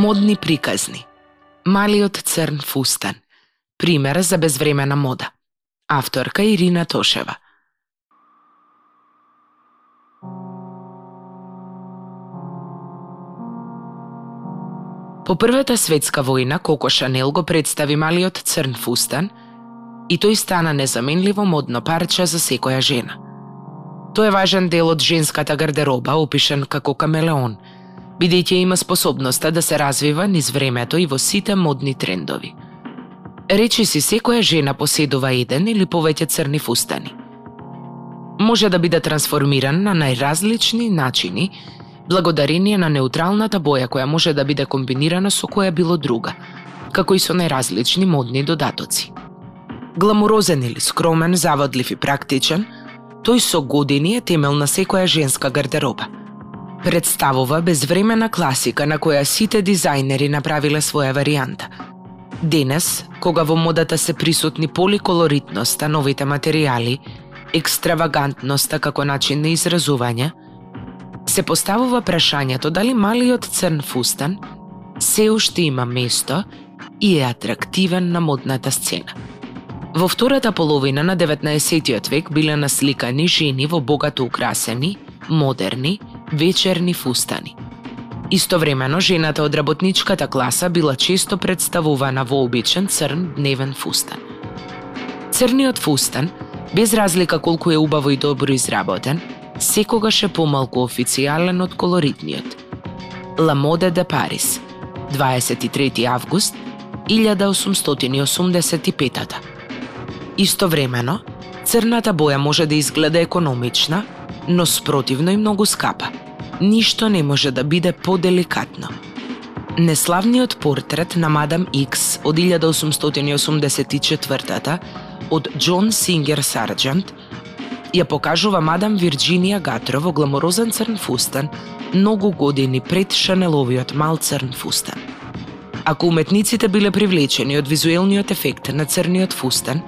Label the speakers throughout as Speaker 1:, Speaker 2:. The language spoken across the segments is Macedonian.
Speaker 1: Модни приказни. Малиот црн фустан. Пример за безвремена мода. Авторка Ирина Тошева. По Првата светска војна Коко Шанел го представи малиот црн фустан и тој стана незаменливо модно парче за секоја жена. Тој е важен дел од женската гардероба, опишен како камелеон, бидејќи има способноста да се развива низ времето и во сите модни трендови. Речи си секоја жена поседува еден или повеќе црни фустани. Може да биде трансформиран на најразлични начини благодарение на неутралната боја која може да биде комбинирана со која било друга, како и со најразлични модни додатоци. Гламурозен или скромен, заводлив и практичен, тој со години е темел на секоја женска гардероба. Представува безвремена класика на која сите дизајнери направиле своја варијанта. Денес, кога во модата се присутни поликолоритноста, новите материјали, екстравагантноста како начин на изразување, се поставува прашањето дали малиот црн фустан се уште има место и е атрактивен на модната сцена. Во втората половина на 19. век биле насликани жени во богато украсени, модерни, вечерни фустани. Истовремено, жената од работничката класа била често представувана во обичен црн дневен фустан. Црниот фустан, без разлика колку е убаво и добро изработен, секогаш е помалку официјален од колоритниот. La Mode de Paris, 23 август 1885 Истовремено, црната боја може да изгледа економична, но спротивно и многу скапа. Ништо не може да биде поделикатно. Неславниот портрет на Мадам Икс од 1884 од Џон Сингер Сарджант ја покажува мадам Вирджинија Гатро во гламорозен црн фустан многу години пред Шанеловиот мал црн фустан. Ако уметниците биле привлечени од визуелниот ефект на црниот фустан,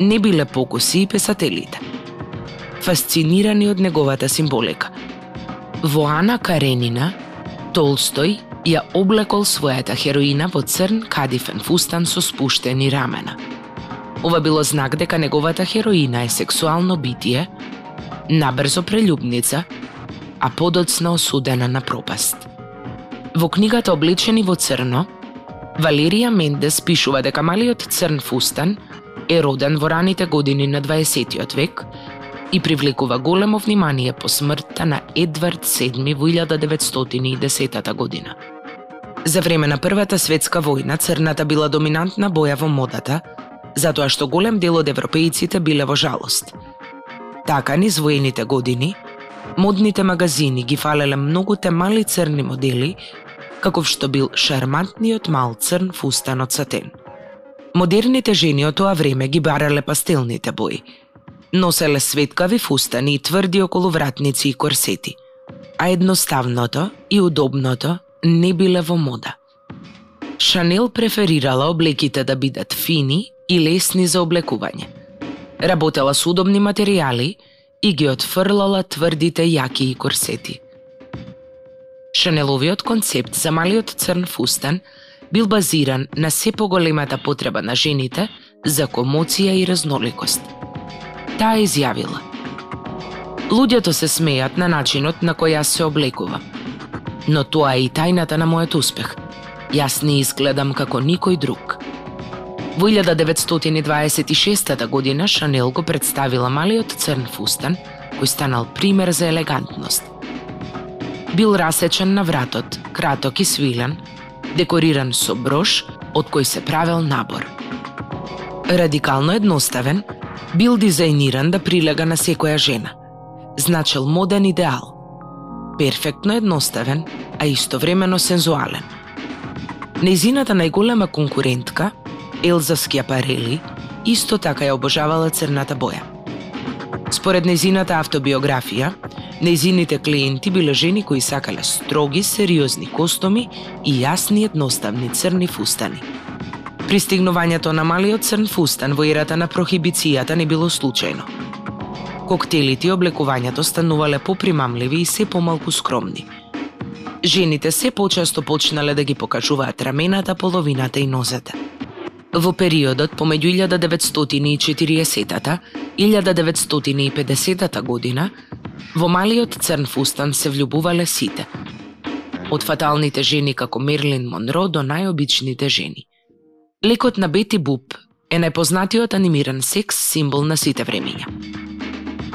Speaker 1: не биле покуси и песателите. Фасцинирани од неговата символика. Во Ана Каренина, Толстој ја облекол својата хероина во црн кадифен фустан со спуштени рамена – Ова било знак дека неговата хероина е сексуално битие, набрзо прелюбница, а подоцна осудена на пропаст. Во книгата Облечени во црно, Валерија Мендес пишува дека малиот црн фустан е роден во раните години на 20 век и привлекува големо внимание по смртта на Едвард VII во 1910 година. За време на Првата светска војна црната била доминантна боја во модата, затоа што голем дел од европејците биле во жалост. Така низ воените години, модните магазини ги фалеле многуте мали црни модели, каков што бил шармантниот мал црн фустан од сатен. Модерните жени од тоа време ги барале пастелните бои, носеле светкави фустани и тврди околу вратници и корсети, а едноставното и удобното не биле во мода. Шанел преферирала облеките да бидат фини и лесни за облекување. Работела со удобни материјали и ги отфрлала тврдите јаки и корсети. Шанеловиот концепт за малиот црн фустан бил базиран на се поголемата потреба на жените за комоција и разноликост. Таа изјавила Луѓето се смејат на начинот на кој јас се облекувам. Но тоа е и тајната на мојот успех. Јас не изгледам како никој друг. Во 1926 година Шанел го представила малиот црн фустан, кој станал пример за елегантност. Бил расечен на вратот, краток и свилен, декориран со брош од кој се правел набор. Радикално едноставен, бил дизајниран да прилега на секоја жена. Значел моден идеал. Перфектно едноставен, а истовремено сензуален. Незината најголема конкурентка Елза Скјапарели исто така ја обожавала црната боја. Според незината автобиографија, незините клиенти биле жени кои сакале строги, сериозни костоми и јасни едноставни црни фустани. Пристигнувањето на малиот црн фустан во ерата на прохибицијата не било случајно. Коктелите и облекувањето станувале попримамливи и се помалку скромни. Жените се почесто почнале да ги покажуваат рамената, половината и нозете. Во периодот помеѓу 1940-та и 1950-та година, во малиот црн фустан се влюбувале сите. Од фаталните жени како Мерлин Монро до најобичните жени. Лекот на Бети Буп е најпознатиот анимиран секс символ на сите времења.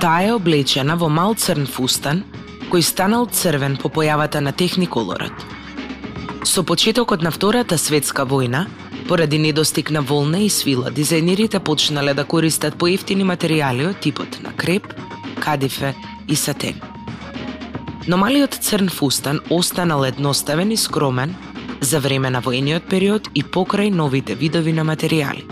Speaker 1: Таа е облечена во мал црн фустан, кој станал црвен по појавата на техниколорот. Со почетокот на Втората светска војна, поради недостиг на волна и свила, дизајнерите почнале да користат поевтини материјали од типот на креп, кадифе и сатен. Но малиот црн фустан останал едноставен и скромен за време на воениот период и покрај новите видови на материјали.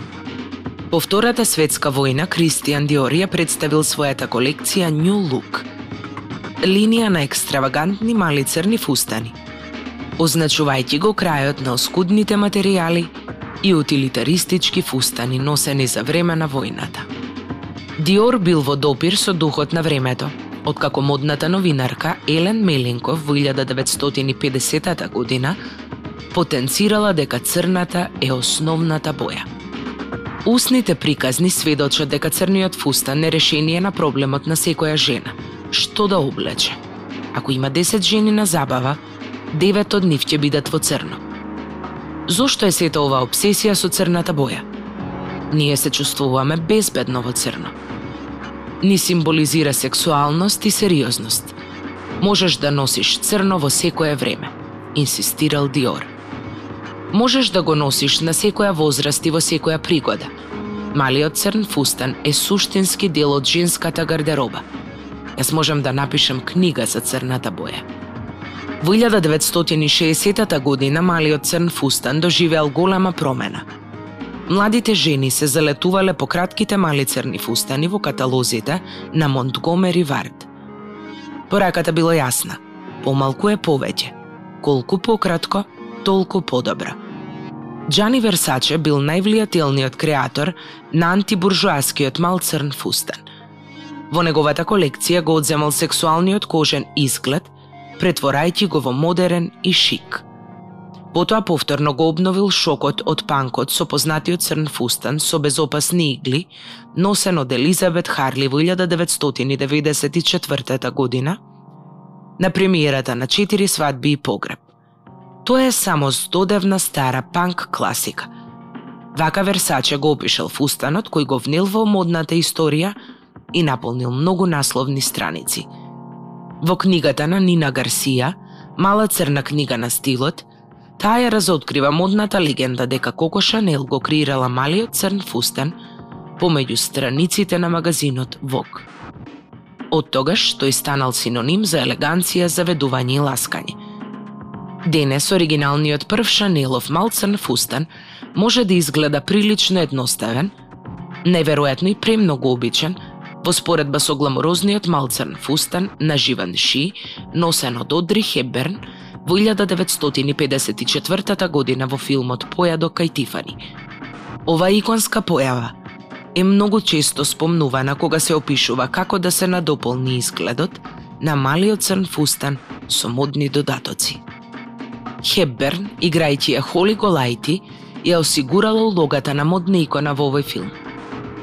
Speaker 1: По Втората светска војна, Кристијан Диор ја представил својата колекција New Look, линија на екстравагантни мали црни фустани, означувајќи го крајот на оскудните материјали и утилитаристички фустани носени за време на војната. Диор бил во допир со духот на времето, откако модната новинарка Елен Мелинков во 1950 година потенцирала дека црната е основната боја. Усните приказни сведочат дека црниот фустан е решение на проблемот на секоја жена. Што да облече? Ако има 10 жени на забава, 9 од нив ќе бидат во црно. Зошто е сета ова обсесија со црната боја? Ние се чувствуваме безбедно во црно. Ни символизира сексуалност и сериозност. Можеш да носиш црно во секое време, инсистирал Диор. Можеш да го носиш на секоја возраст и во секоја пригода. Малиот црн фустан е суштински дел од женската гардероба. Јас можам да напишам книга за црната боја. Во 1960 година малиот црн фустан доживеал голема промена. Младите жени се залетувале по кратките мали црни фустани во каталозите на Монтгомери Вард. Пораката било јасна. Помалку е повеќе. Колку пократко, толку подобро. Джани Версаче бил највлијателниот креатор на антибуржуаскиот мал црн фустан. Во неговата колекција го одземал сексуалниот кожен изглед, претворајќи го во модерен и шик. Потоа повторно го обновил шокот од панкот со познатиот црн фустан со безопасни игли, носен од Елизабет Харли во 1994 година, на премиерата на четири свадби и погреб. Тоа е само здодевна стара панк класика. Вака Версаче го опишал фустанот кој го внил во модната историја и наполнил многу насловни страници. Во книгата на Нина Гарсија, Мала црна книга на стилот, таа ја разоткрива модната легенда дека Коко Шанел го креирала малиот црн фустан помеѓу страниците на магазинот Vogue. Од тогаш тој станал синоним за елеганција, заведување и ласкање – Денес оригиналниот прв Шанелов мал црн фустан може да изгледа прилично едноставен, неверојатно и премногу обичен, во споредба со гламурозниот малцрн фустан на Живан Ши, носен од Одри Хеберн во 1954 година во филмот Појадо кај Тифани. Ова иконска појава е многу често спомнувана кога се опишува како да се надополни изгледот на малиот црн фустан со модни додатоци. Хепберн, играјќи ја Холи Голајти, ја осигурала улогата на модна икона во овој филм.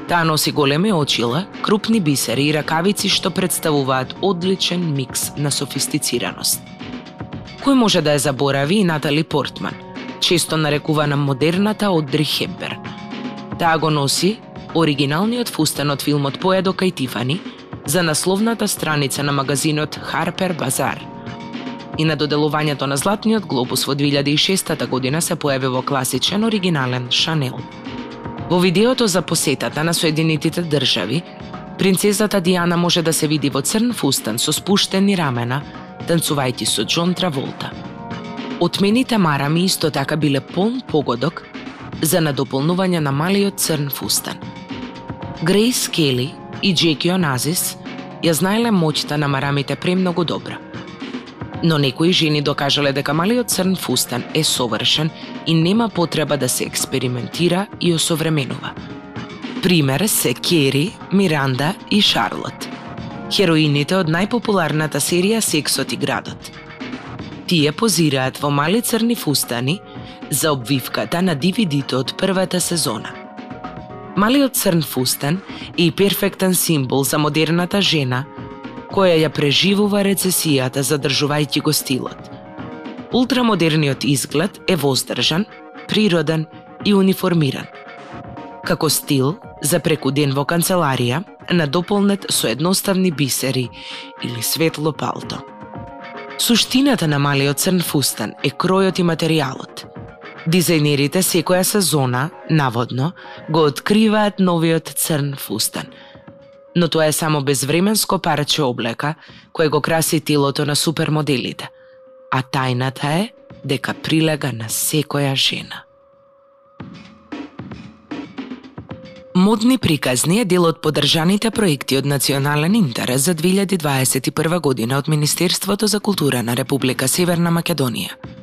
Speaker 1: Таа носи големи очила, крупни бисери и ракавици што представуваат одличен микс на софистицираност. Кој може да ја заборави и Натали Портман, често нарекувана модерната Одри Хепберн. Таа го носи оригиналниот фустан од филмот Поедо кај Тифани за насловната страница на магазинот „Харпер Базар“. – и на доделувањето на Златниот глобус во 2006 година се појави во класичен оригинален Шанел. Во видеото за посетата на Соединетите држави, принцезата Диана може да се види во црн фустан со спуштени рамена, танцувајќи со Џон Траволта. Отмените марами исто така биле полн погодок за надополнување на малиот црн фустан. Грейс Кели и Джеки Оназис ја знаеле моќта на марамите премногу добра – но некои жени докажале дека малиот црн фустан е совршен и нема потреба да се експериментира и осовременува. Пример се Кери, Миранда и Шарлот. Хероините од најпопуларната серија Сексот и градот. Тие позираат во мали црни фустани за обвивката на DVD-то од првата сезона. Малиот црн фустан е перфектен символ за модерната жена која ја преживува рецесијата задржувајќи го стилот. Ултрамодерниот изглед е воздржан, природен и униформиран. Како стил, за преку ден во канцеларија, надополнет со едноставни бисери или светло палто. Суштината на малиот црн фустан е кројот и материјалот. Дизајнерите секоја сезона, наводно, го откриваат новиот црн фустан. Но тоа е само безвременско парче облека кое го краси телото на супермоделите. А тајната е дека прилега на секоја жена. Модни приказни е дел од подржаните проекти од национален интерес за 2021 година од Министерството за култура на Република Северна Македонија.